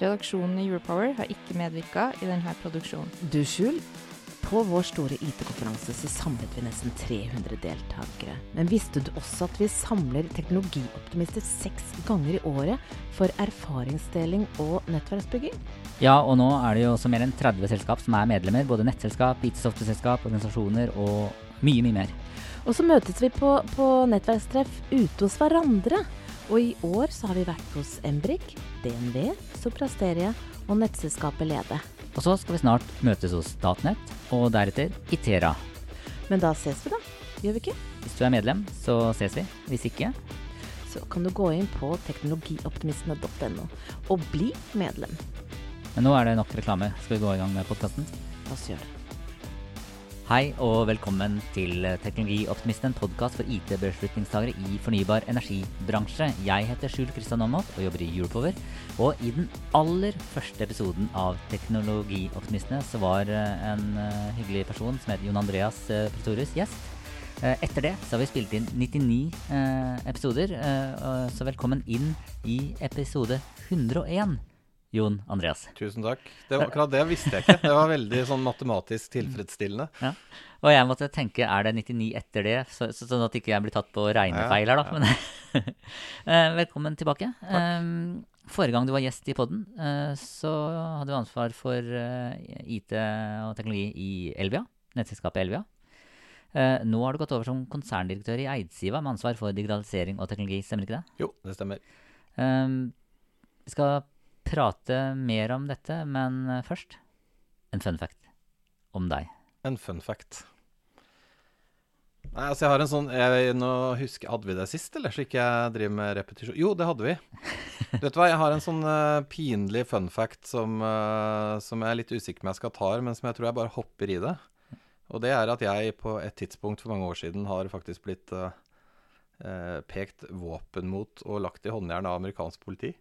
Redaksjonen i Europower har ikke medvirka i denne produksjonen. Du, Skjul, på vår store IT-konferanse så samlet vi nesten 300 deltakere. Men visste du også at vi samler teknologioptimister seks ganger i året for erfaringsdeling og nettverksbygging? Ja, og nå er det jo også mer enn 30 selskap som er medlemmer. Både nettselskap, IT-software-selskap, organisasjoner og mye, mye mer. Og så møtes vi på, på nettverkstreff ute hos hverandre. Og i år så har vi vært hos Embrik, DNV, Soprasteria og nettselskapet Lede. Og så skal vi snart møtes hos Statnett, og deretter Itera. Men da ses vi, da. Gjør vi ikke? Hvis du er medlem, så ses vi. Hvis ikke Så kan du gå inn på teknologioptimistene.no og bli medlem. Men nå er det nok reklame. Skal vi gå i gang med podkasten? La oss gjøre det. Hei og velkommen til Teknologioptimisten, en podkast for IT-beslutningstagere i fornybar energibransje. Jeg heter Skjul Kristian Aamodt og jobber i Europower. Og i den aller første episoden av Teknologioptimistene så var eh, en uh, hyggelig person som het Jon Andreas Pretorius gjest. Etter det så har vi spilt inn 99 episoder, så velkommen inn i episode 101. Jon Andreas. Tusen takk. Det var, akkurat det visste jeg ikke. Det var veldig sånn matematisk tilfredsstillende. Ja. Og jeg måtte tenke, er det 99 etter det? Så, så, sånn at ikke jeg blir tatt på regnefeil her, da. Ja, ja. Men, velkommen tilbake. Um, forrige gang du var gjest i poden, uh, så hadde du ansvar for uh, IT og teknologi i Elvia, nettselskapet Elvia. Uh, nå har du gått over som konserndirektør i Eidsiva med ansvar for digitalisering og teknologi, stemmer ikke det? Jo, det stemmer. Um, vi skal prate mer om dette, men eh, først en fun fact om deg. En fun fact. Nei, altså jeg har en sånn jeg, Nå husker Hadde vi det sist, eller så ikke jeg driver med repetisjon? Jo, det hadde vi. Vet du hva, jeg har en sånn uh, pinlig fun fact som, uh, som jeg er litt usikker på om jeg skal ta, men som jeg tror jeg bare hopper i det. Og det er at jeg på et tidspunkt for mange år siden har faktisk blitt uh, pekt våpen mot og lagt i håndjern av amerikansk politi.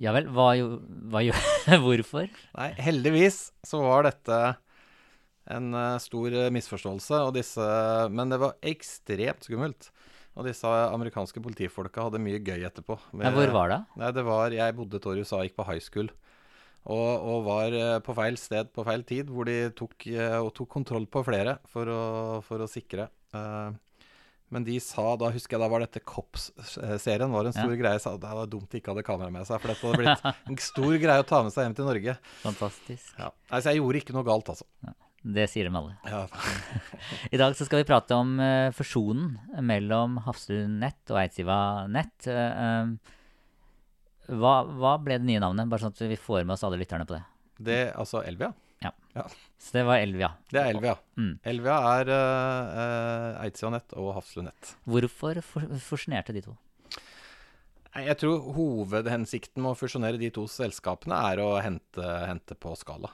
Ja vel. Hva, hva, hvorfor? Nei, heldigvis så var dette en uh, stor uh, misforståelse, disse, men det var ekstremt skummelt. Og disse amerikanske politifolka hadde mye gøy etterpå. Med, ja, hvor var det? Nei, det var, Jeg bodde et år i USA, gikk på high school. Og, og var uh, på feil sted på feil tid, hvor de tok, tok kontroll på flere for å, for å sikre. Uh, men de sa, da husker jeg da var dette Cops-serien var en stor ja. greie. Sa det var dumt de ikke hadde kamera med seg, for dette hadde blitt en stor greie å ta med seg hjem til Norge. Fantastisk. Ja. Altså, jeg gjorde ikke noe galt, altså. Ja, det sier de alle. Ja. I dag så skal vi prate om uh, fusjonen mellom Hafslund Nett og Eidsiva Nett. Uh, hva, hva, ble det nye navnet, bare sånn at vi får med oss alle lytterne på det? Det, Altså Elvia? Ja. ja. Så det var Elvia. Det er Elvia. Mm. Elvia er uh, uh Nett og Hafslund Nett. Hvorfor fusjonerte de to? Jeg tror hovedhensikten med å fusjonere de to selskapene er å hente, hente på skala.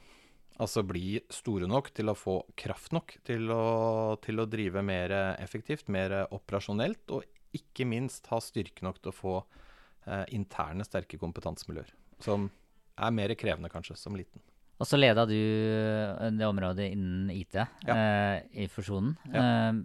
Altså bli store nok til å få kraft nok til å, til å drive mer effektivt, mer operasjonelt, og ikke minst ha styrke nok til å få eh, interne, sterke kompetansemiljøer. Som er mer krevende, kanskje, som liten. Og så leda du eh, det området innen IT ja. eh, i fusjonen. Ja. Eh,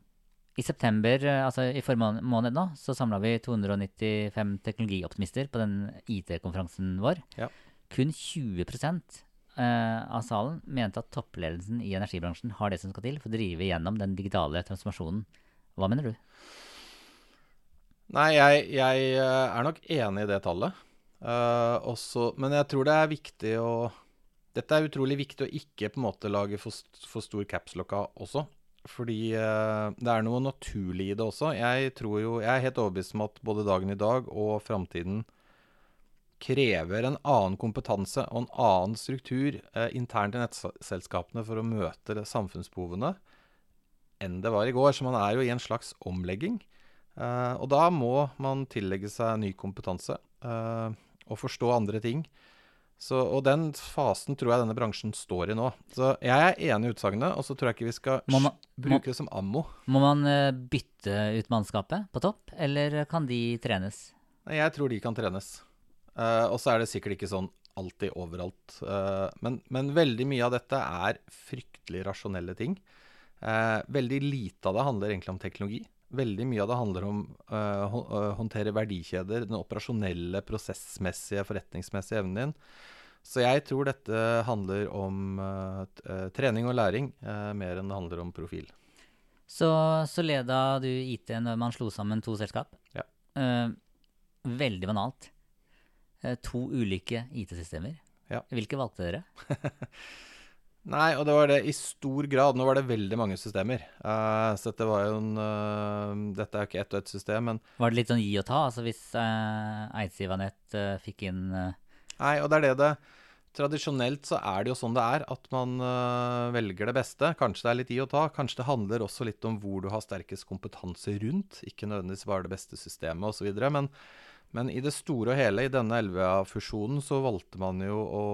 I september, eh, altså i forrige måned nå, så samla vi 295 teknologioptimister på den IT-konferansen vår. Ja. Kun 20 eh, av salen mente at toppledelsen i energibransjen har det som skal til for å drive gjennom den digitale transformasjonen. Hva mener du? Nei, jeg, jeg eh, er nok enig i det tallet. Uh, også, men jeg tror det er viktig å dette er utrolig viktig å ikke på en måte lage for, for stor capslock også. Fordi uh, det er noe naturlig i det også. Jeg jo, jeg er helt overbevist om at både dagen i dag og framtiden krever en annen kompetanse og en annen struktur uh, internt i nettselskapene for å møte samfunnsbehovene enn det var i går. Så man er jo i en slags omlegging. Uh, og da må man tillegge seg ny kompetanse og forstå andre ting Så, og den fasen tror jeg denne bransjen står i nå. Så jeg er enig i utsagnet, og så tror jeg ikke vi skal man- bruke bruke det som ammo. Må man eh, bytte ut mannskapet på topp, eller kan de trenes? Jeg tror de kan trenes. Uh, og så er det sikkert ikke sånn alltid overalt. Uh, men, men veldig mye av dette er fryktelig rasjonelle ting. Uh, veldig lite av det handler egentlig om teknologi. Veldig mye av det handler om å håndtere verdikjeder, den operasjonelle, prosessmessige, forretningsmessige evnen din. Så jeg tror dette handler om eh, eh, trening og læring eh, mer enn det handler om profil. Så, så leda du IT når man slo sammen to selskap. Ja. Eh, veldig banalt. Eh, to ulike IT-systemer. Ja. Hvilke valgte dere? Nei, og det var det i stor grad. Nå var det veldig mange systemer. Uh, så dette var jo en uh, Dette er jo ikke ett og ett system, men Var det litt sånn gi og ta? Altså hvis uh, Eidsivanet eh, fikk inn Nei, og det er det det Tradisjonelt så er det jo sånn det er, at man velger det beste. Kanskje det er litt i og ta. Kanskje det handler også litt om hvor du har sterkest kompetanse rundt. Ikke nødvendigvis bare det beste systemet osv. Men, men i det store og hele, i denne Elvea-fusjonen, så valgte man jo å,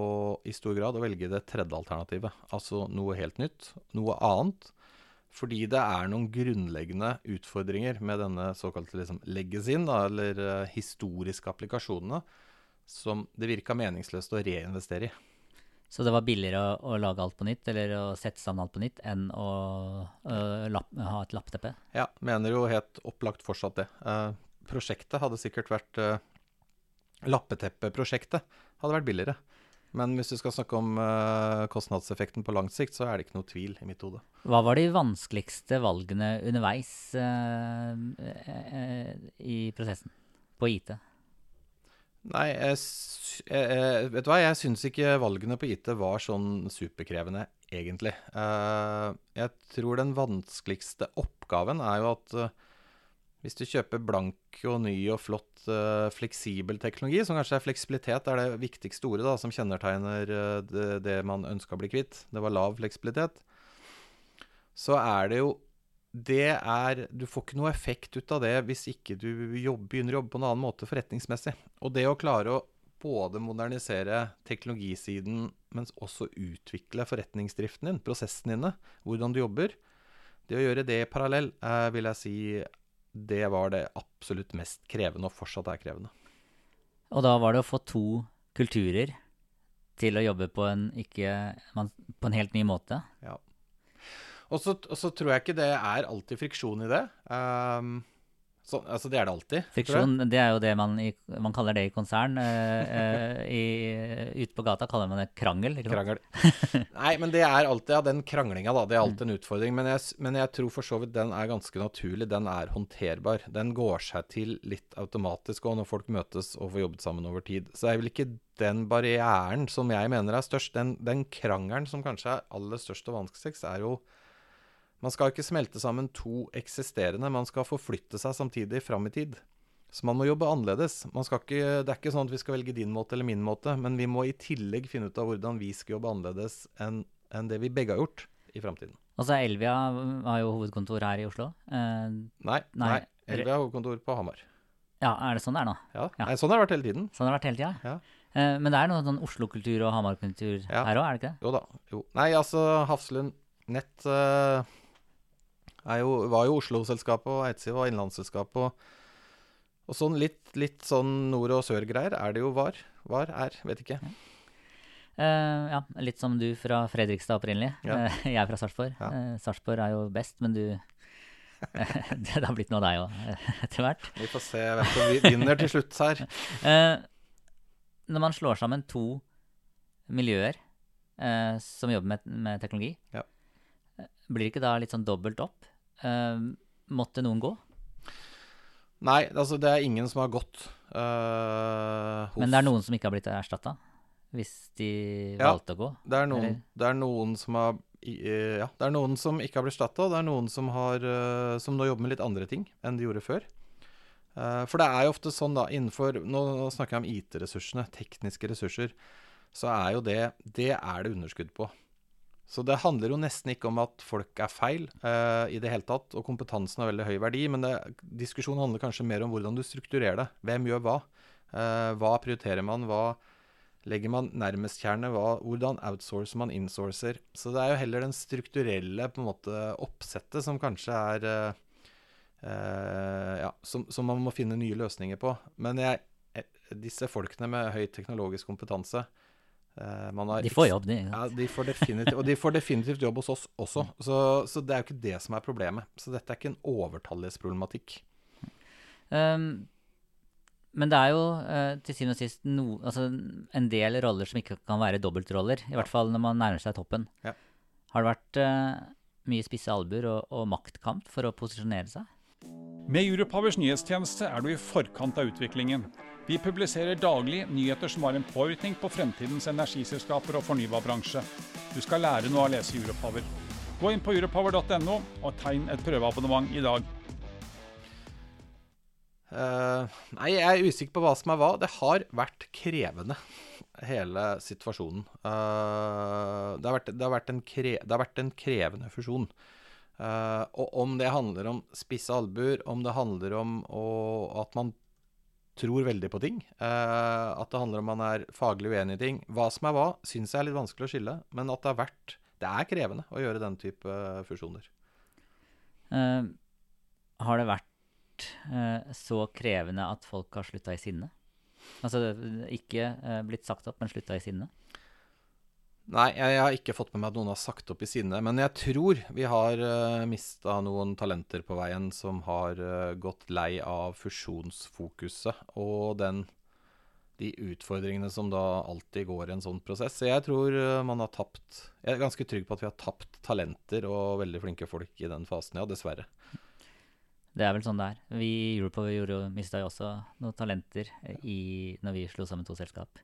i stor grad å velge det tredje alternativet. Altså noe helt nytt. Noe annet. Fordi det er noen grunnleggende utfordringer med denne såkalte liksom, legacyen, eller uh, historiske applikasjonene som det virka meningsløst å reinvestere i. Så det var billigere å, å lage alt på nytt, eller å sette sammen alt på nytt, enn å å lapp, ha et lappteppe? Ja, mener jo helt opplagt fortsatt det. Eh, prosjektet hadde sikkert vært uh, Lappeteppeprosjektet hadde vært billigere. Men hvis du skal snakke om uh, kostnadseffekten på lang sikt, så er det ikke noe tvil i mitt hode. Hva var de vanskeligste valgene underveis uh, i prosessen på IT? Nei, jeg, jeg, vet du hva, jeg syns ikke valgene på IT var sånn superkrevende, egentlig. Jeg tror den vanskeligste oppgaven er jo at hvis du kjøper blank og ny og flott uh, fleksibel teknologi, som kanskje er fleksibilitet er det viktigste ordet da, som kjennetegner uh, det, det man ønska å bli kvitt, det var lav fleksibilitet, så er det jo det er Du får ikke noe effekt ut av det hvis ikke du jobb, begynner å jobbe på en annen måte forretningsmessig. Og det å klare å både modernisere teknologisiden, men også utvikle forretningsdriften din, prosessene dine, hvordan du jobber Det å gjøre det parallell, eh, vil jeg si det var det absolutt mest krevende, og fortsatt er krevende. Og da var det å få to kulturer til å jobbe på en, ikke, på en helt ny måte. Ja. Og så og så tror jeg ikke det er alltid friksjon i det. Um, så, altså, det er det alltid. Friksjon, det er jo det man, i, man kaller det i konsern. Eh, eh, i, ute på gata kaller man det krangel. Krangel. Nei, men det er alltid ja, den kranglinga, da. Det er alltid en utfordring. Men jeg, men jeg tror for så vidt den er ganske naturlig. Den er håndterbar. Den går seg til litt automatisk òg når folk møtes og får jobbet sammen over tid. Så det er vel ikke den barrieren som jeg mener er størst. Den, den krangelen som kanskje er aller størst og vanskeligst, er jo Man skal ikke smelte sammen to eksisterende, man skal forflytte seg samtidig fram i tid. Så man må jobbe annerledes. Man skal ikke, det er ikke sånn at vi skal velge din måte eller min måte, men vi må i tillegg finne ut av hvordan vi skal jobbe annerledes enn en det vi begge har gjort i framtiden. Altså Elvia har jo hovedkontor her i Oslo. Eh, Nei, Nei. Elvia har hovedkontor på Hamar. ja, er det sånn det er nå? Ja. Ja. Nei, sånn har det vært hele tiden. Sånn har det vært hele tida? Ja. Eh, men det er noe sånn Oslo-kultur og Hamar-kultur Ja. her òg, er det ikke det? Jo da. Jo. Nei, altså Hafslund Nett eh, jo, var jo Oslo-selskapet, og Eidsiv var innlandsselskapet. Og, og sånn litt, litt sånn nord- og sør-greier er det jo var. Var, er, vet ikke. Uh, ja, litt som du fra Fredrikstad opprinnelig. Ja. Eh, jeg er fra Sarpsborg. Ja. Uh, Sarpsborg er jo best, men du Det har blitt noe av deg òg, etter hvert. Vi får se hvem som vi- vinner til slutt her. Eh, når man slår sammen to miljøer eh, som jobber med, med teknologi, Ja. eh, blir det ikke da litt sånn dobbelt opp? Eh, måtte noen gå? Nei, altså det er ingen som har gått Uh, Men det er noen som ikke har blitt erstatta? Hvis de Ja. valgte å gå? Det er noen, det er noen som har eh, Ja, det er noen som ikke har blitt erstatta, og det er noen som, har, som nå jobber med litt andre ting enn de gjorde før. For det er jo ofte sånn, da, innenfor Nå snakker jeg om IT-ressursene, tekniske ressurser. Så er jo det Det er det underskudd på. Så det handler jo nesten ikke om at folk er feil eh, i det hele tatt, og kompetansen har veldig høy verdi, men det, diskusjonen handler kanskje mer om hvordan du strukturerer det. Hvem gjør hva? Eh, hva prioriterer man? Hva legger man nærmest kjerne? Hva, hvordan outsourcer man insourcer? Så det er jo heller den strukturelle på en måte oppsettet som kanskje er eh, eh, Ja, som, som, man må finne nye løsninger på. Men jeg, eh, disse folkene med høy teknologisk kompetanse De får jobb, de. Ja, de får og de får definitivt jobb hos oss også. Så, så, det er jo ikke det som er problemet. Så dette er ikke en overtallighetsproblematikk. Um, men det er jo uh, til syvende og sist no, altså, en del roller som ikke kan være dobbeltroller. I hvert fall når man nærmer seg toppen. Ja. Har det vært uh, mye spisse albuer og, og, maktkamp for å posisjonere seg? Med Europowers nyhetstjeneste er du i forkant av utviklingen. Vi publiserer daglig nyheter som har en påvirkning på fremtidens energiselskaper og fornybarbransje. Du skal lære noe av å lese Europower. Gå inn på europower.no og tegn et prøveabonnement i dag. Uh, nei, jeg er usikker på hva som er hva. Det har vært krevende, hele situasjonen. Uh, det, har vært, det, har vært kre, det, har vært, en krevende fusjon. Uh, og om det handler om spisse albuer, om det handler om å, at man tror veldig på ting, at det handler om man er faglig uenig i ting Hva som er hva, syns jeg er litt vanskelig å skille. Men at det har vært Det er krevende å gjøre den type fusjoner. har det vært uh, så krevende at folk har slutta i sinne? Altså ikke uh, blitt sagt opp, men slutta i sinne? Nei, jeg, jeg, har ikke fått med meg at noen har sagt opp i sinne. Men jeg tror vi har uh, eh, mista noen talenter på veien som har uh, gått lei av fusjonsfokuset og den, de utfordringene som da alltid går i en sånn prosess. Så jeg tror uh, man har tapt Jeg er ganske trygg på at vi har tapt talenter og veldig flinke folk i den fasen, ja, dessverre. Det er vel sånn det er. Vi i Europa mista jo også noen talenter i, når vi slo sammen to selskap.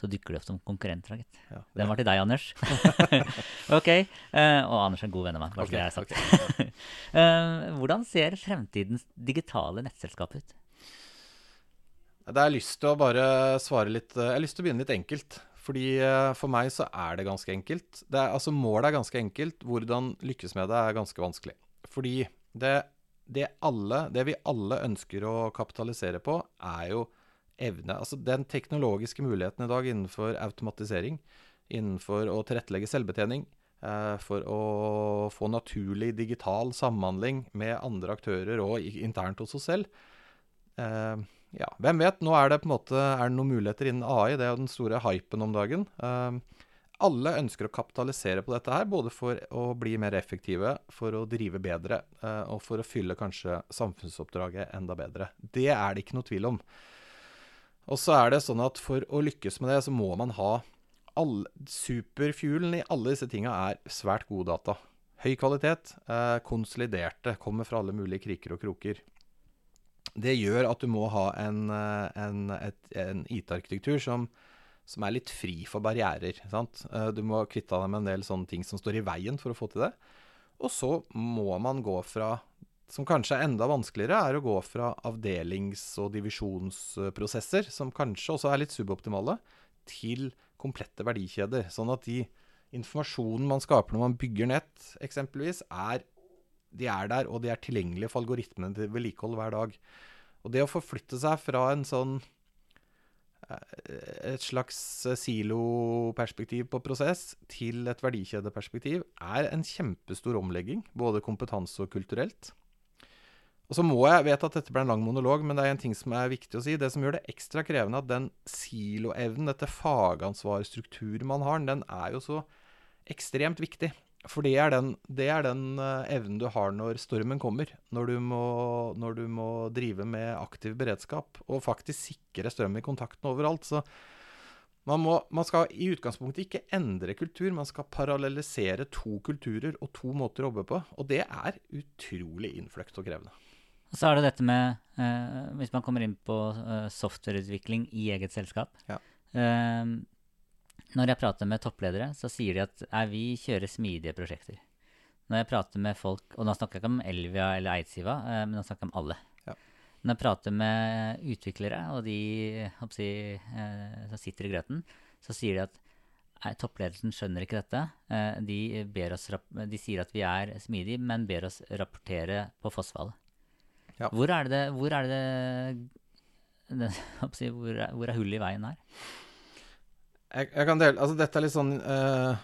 Så dykker de opp som konkurrenter, gitt. Ja, Den var til deg, Anders. ok. Uh, og Anders er en god venn av meg. bare okay, det er sagt. Okay. uh, hvordan ser fremtidens digitale nettselskap ut? Det er jeg lyst til å bare svare litt Jeg har lyst til å begynne litt enkelt. Fordi For meg så er det ganske enkelt. Det er, altså Målet er ganske enkelt. Hvordan lykkes med det, er ganske vanskelig. Fordi det det, alle, det vi alle ønsker å kapitalisere på, er jo evne Altså den teknologiske muligheten i dag innenfor automatisering, innenfor å tilrettelegge selvbetjening, eh, for å få naturlig digital samhandling med andre aktører og internt hos oss selv. Eh, ja, hvem vet? Nå er det på en måte er det noen muligheter innen AI. Det er jo den store hypen om dagen. Eh, alle ønsker å kapitalisere på dette her, både for å bli mer effektive, for å drive bedre og for å fylle kanskje samfunnsoppdraget enda bedre. Det er det ikke noe tvil om. Og så er det sånn at for å lykkes med det, så må man ha all, Superfuelen i alle disse tinga er svært gode data. Høy kvalitet, eh, konsoliderte, kommer fra alle mulige kriker og kroker. Det gjør at du må ha en, eh, en, en IT-arkitektur som som er litt fri for barrierer. Sant? Eh, du må kvitte deg med en del sånne ting som står i veien for å få til det. Og så må man gå fra som kanskje er enda vanskeligere, er å gå fra avdelings- og divisjonsprosesser, som kanskje også er litt suboptimale, til komplette verdikjeder. Sånn at de informasjonen man skaper når man bygger nett, eksempelvis, er, de er der, og de er tilgjengelige for algoritmene til vedlikehold hver dag. Og det å forflytte seg fra en sånn et slags siloperspektiv på prosess til et verdikjedeperspektiv er en kjempestor omlegging, både kompetanse og kulturelt. Og så må jeg vet at dette ble en lang monolog, men det er en ting som er viktig å si. Det som gjør det ekstra krevende, at den siloevnen, dette fagansvarsstrukturen man har, den er jo så ekstremt viktig. For det er den, det er den uh, evnen du har når stormen kommer. Når du, må, når du, må, drive med aktiv beredskap og faktisk sikre strøm i kontakten overalt. Så man, må, man, skal i utgangspunktet ikke endre kultur, man skal parallellisere to kulturer og to måter å jobbe på. Og det er utrolig innfløkt og krevende. Og så er det dette med eh, Hvis man kommer inn på eh, softwareutvikling i eget selskap. Ja. eh, når jeg prater med toppledere, så sier de at nei, vi kjører smidige prosjekter. Når jeg prater med folk, og nå snakker jeg ikke om Elvia eller Eidsiva, eh, men nå snakker jeg om alle. Ja. Når jeg prater med utviklere, og de si, eh, som sitter i grøten, så sier de at nei, toppledelsen skjønner ikke dette. Eh, de, oss, de, sier at vi er smidige, men ber oss rapportere på fossfallet. Ja. Hvor er det, hvor er det, det hvor, er, hvor er hullet i veien her? Jeg, jeg kan dele Altså, dette er litt sånn uh,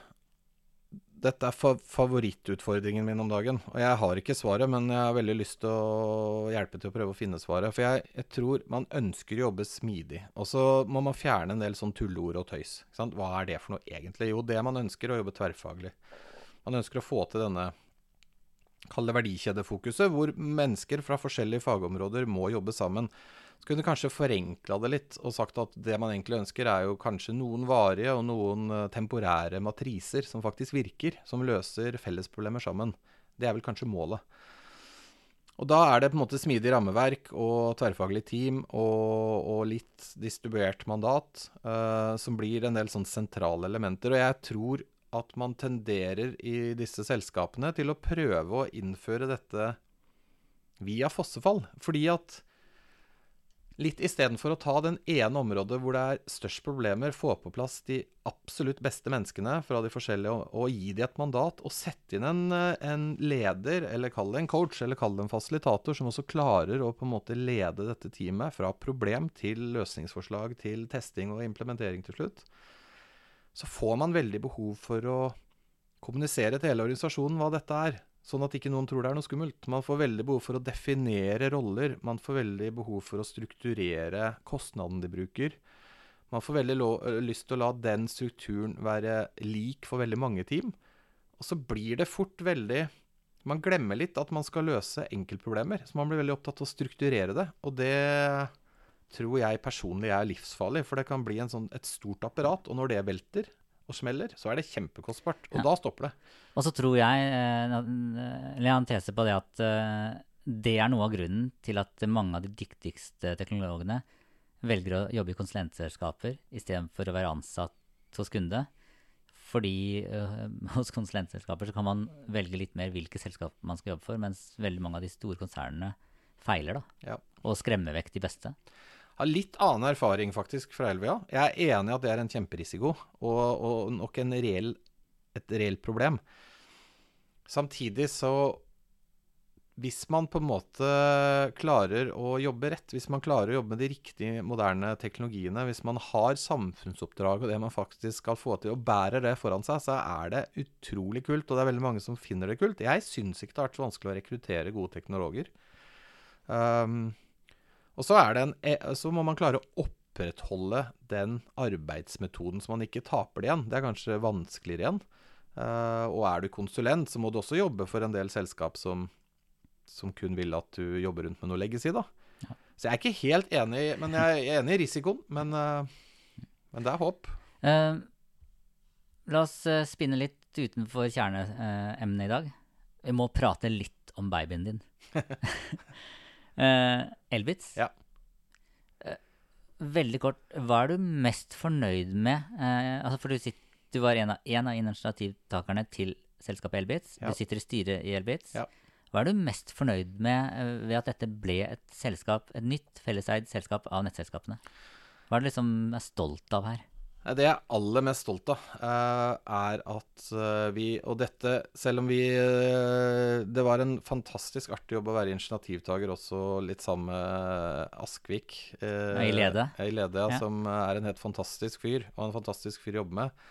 Dette er fa favorittutfordringen min om dagen. Og jeg har ikke svaret, men jeg har veldig lyst til å hjelpe til å prøve å finne svaret. For jeg, jeg tror man ønsker å jobbe smidig. Og så må man fjerne en del sånn tulleord og tøys. Hva er det for noe egentlig? Jo, det man ønsker å jobbe tverrfaglig. Man ønsker å få til denne Kall det verdikjedefokuset, hvor mennesker fra forskjellige fagområder må jobbe sammen. Så kunne kanskje forenkla det litt og sagt at det man egentlig ønsker, er jo kanskje noen varige og noen uh, temporære matriser som faktisk virker, som løser fellesproblemer sammen. Det er vel kanskje målet. Og da er det på en måte smidig rammeverk og tverrfaglig team og, og litt distribuert mandat uh, som blir en del sånn sentrale elementer. Og jeg tror at man tenderer i disse selskapene til å prøve å innføre dette via fossefall. Fordi at litt istedenfor å ta den ene området hvor det er størst problemer, få på plass de absolutt beste menneskene fra de forskjellige, og, gi dem et mandat, og sette inn en, en, leder, eller kall det en coach, eller kall det en fasilitator, som også klarer å på en måte lede dette teamet fra problem til løsningsforslag til testing og implementering til slutt så får man veldig behov for å kommunisere til hele organisasjonen hva dette er. Sånn at ikke noen tror det er noe skummelt. Man får veldig behov for å definere roller. Man får veldig behov for å strukturere kostnaden de bruker. Man får veldig lyst til å la den strukturen være lik for veldig mange team. Og så blir det fort veldig Man glemmer litt at man skal løse enkeltproblemer. Så man blir veldig opptatt av å strukturere det. Og det tror jeg personlig er livsfarlig. For det kan bli sånn, et stort apparat, og når det velter og smeller, så er det kjempekostbart. Og ja. da stopper det. Og så tror jeg, eh, eller jeg har en tese på det at eh, det er noe av grunnen til at mange av de dyktigste teknologene velger å jobbe i konsulentselskaper istedenfor å være ansatt hos kunde. Fordi øh, hos konsulentselskaper så kan man velge litt mer hvilke selskap man skal jobbe for, mens veldig mange av de store konsernene feiler da, ja. og skremmer vekk de beste har litt annen erfaring faktisk fra Elvia. Jeg er enig i at det er en kjemperisiko, og, og nok reell, et reelt problem. Samtidig så Hvis man på en måte klarer å jobbe rett, hvis man klarer å jobbe med de riktige, moderne teknologiene, hvis man har samfunnsoppdrag og det man faktisk skal få til, og bærer det foran seg, så er det utrolig kult. Og det er veldig mange som finner det kult. Jeg syns ikke det har vært vanskelig å rekruttere gode teknologer. Um, og så, en, e, så, må man klare å opprettholde den arbeidsmetoden så man ikke taper det igjen. Det er kanskje vanskeligere igjen. Uh, og er du konsulent, så må du også jobbe for en del selskap som, som kun vil at du jobber rundt med noe legacy, da. Ja. Så jeg er ikke helt enig, men jeg er enig i risikoen. Men, uh, men det er håp. Uh, la oss spinne litt utenfor kjerneemnet i dag. Vi må prate litt om babyen din. Uh, Elbitz. Ja. Uh, veldig kort, hva er du mest fornøyd med? Uh, altså for du, sitter, du var en av, en av initiativtakerne til selskapet Elbitz. Ja. Du sitter i styret i Elbitz. Ja. Hva er du mest fornøyd med ved at dette ble et selskap, et nytt felleseid selskap av nettselskapene? Hva er du liksom er stolt av her? Det jeg er aller mest stolt av, eh, er at eh, vi Og dette, selv om vi eh, Det var en fantastisk artig jobb å være initiativtaker også litt sammen med Askvik. I Lede. I Lede, ja, Som er en helt fantastisk fyr, og en fantastisk fyr å jobbe med.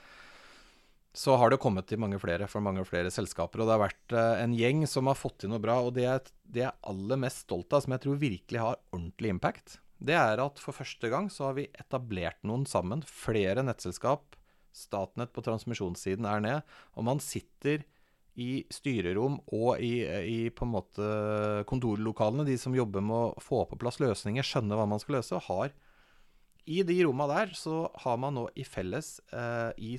Så har det kommet til mange flere for mange flere selskaper. Og det har vært en gjeng som har fått til noe bra. Og det jeg er aller mest stolt av, som jeg tror virkelig har ordentlig impact, det er at for første gang så har vi etablert noen sammen. Flere nettselskap. Statnett på transmisjonssiden er ned. Og man sitter i styrerom og i, i, på en måte kontorlokalene, de som jobber med å få på plass løsninger, skjønne hva man skal løse, og har I de romma der så har man nå i felles, eh, i,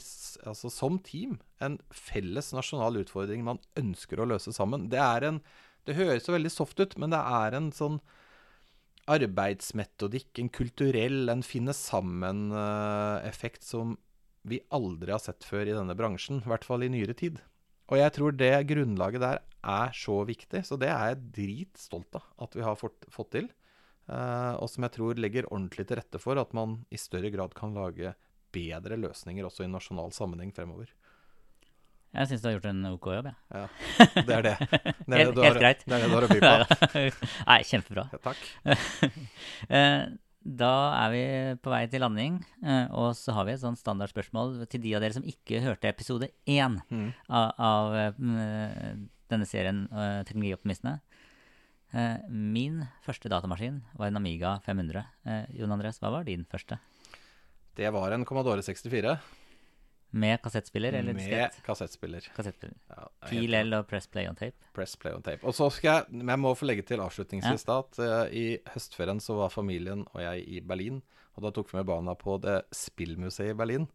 altså som team, en felles nasjonal utfordring man ønsker å løse sammen. Det er en Det høres jo veldig soft ut, men det er en sånn arbeidsmetodikk, en kulturell, en finne sammen-effekt som vi aldri har sett før i denne bransjen. I hvert fall i nyere tid. Og jeg tror det grunnlaget der er så viktig, så det er jeg dritstolt av at vi har fått, fått til. Uh, og som jeg tror legger ordentlig til rette for at man i større grad kan lage bedre løsninger også i nasjonal sammenheng fremover. Jeg syns du har gjort en OK jobb, jeg. Ja. det er det. det, er helt, det helt greit. Det er det du har å by på. Nei, kjempebra. Ja, takk. Eh, Da er vi på vei til landing, eh, og så har vi et sånn standardspørsmål til de av dere som ikke hørte episode én Mm. av, av eh, denne serien Teknologioptimistene. Min første datamaskin var en Amiga 500. Eh, Jon Andres, hva var din første? Det var en Commodore 64 Med kassettspiller eller med diskett? kassettspiller. Kassettspiller. Ja, det er Pil helt- L og Press Play on Tape. Press play on tape. Og så skal jeg, men jeg må få legge til avslutningsvis da at uh, i høstferien så var familien og jeg i Berlin, og da tok vi med barna på det spillmuseet i Berlin.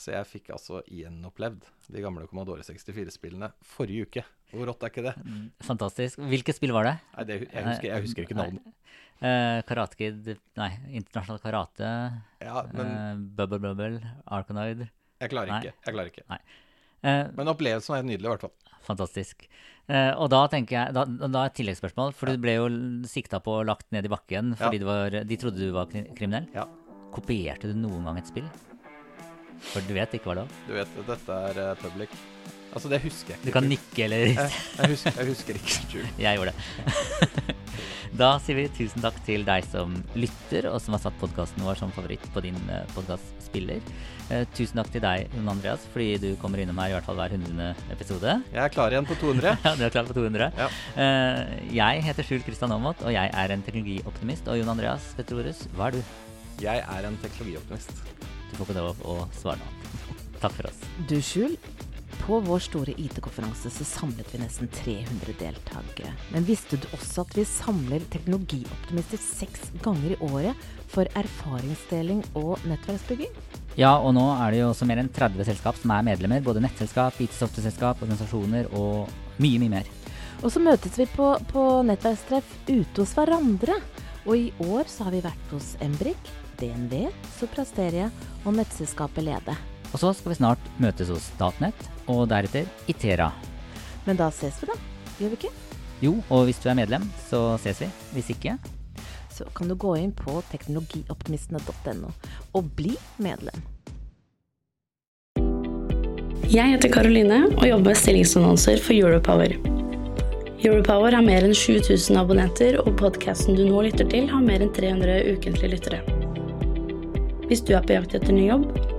Så jeg fikk altså gjenopplevd de gamle Commodore 64-spillene forrige uke. Hvor rått er ikke det? Fantastisk. Hvilket spill var det? Nei, det jeg, husker, jeg husker ikke navnet. Uh, Karate Kid Nei, Internasjonal Karate. Ja, men Uh, Bubble Bubble. Arkanoid. Jeg klarer nei. ikke. Jeg klarer ikke. Eh, Men opplevelsen er nydelig, i hvert fall. fantastisk. Eh, og da tenker jeg Da, da et tilleggsspørsmål, for du ble jo sikta på og lagt ned i bakken fordi var, de trodde du var kriminell. Ja. Kopierte du noen gang et spill? For du vet ikke hva det var? Du vet, dette er eh, public. Altså, det husker jeg ikke. Du kan nikke eller Jeg, jeg, husker, jeg husker ikke. Jeg gjorde det. da sier vi tusen takk til deg som lytter, og som har satt podkasten vår som favoritt på din uh, podkastspiller. Eh, tusen takk til deg, Jon Andreas, fordi du kommer innom her i hvert fall hver hundrede episode. Jeg er klar igjen på 200. Ja, du er klar på 200. Ja. Eh, jeg heter Skjul Kristian Aamodt, og jeg er en teknologioptimist. Og Jon Andreas Petrorus, hva er du? Jeg er en teknologioptimist. Du får ikke lov å svare nå. Takk for oss. Du, Skjul. På vår store IT-konferanse så samlet vi nesten 300 deltakere. Men visste du også at vi samler teknologioptimister seks ganger i året for erfaringsdeling og nettverksbygging? Ja, og nå er det jo også mer enn 30 selskap som er medlemmer. Både nettselskap, IT-software-selskap, organisasjoner og mye, mye mer. Og så møtes vi på, på nettverkstreff ute hos hverandre. Og i år så har vi vært hos Embrik, DNV, Soprasteria og nettselskapet Lede. Og så skal vi snart møtes hos Statnett, og deretter Itera. Men da ses vi, da. Gjør vi ikke? Jo, og hvis du er medlem, så ses vi. Hvis ikke, Så kan du gå inn på teknologioptimistene.no og bli medlem. Jeg heter Karoline og jobber med stillingsannonser for Europower. Europower har mer enn 7000 abonnenter, og podkasten du nå lytter til, har mer enn 300 ukentlige lyttere. Hvis du er på jakt etter ny jobb,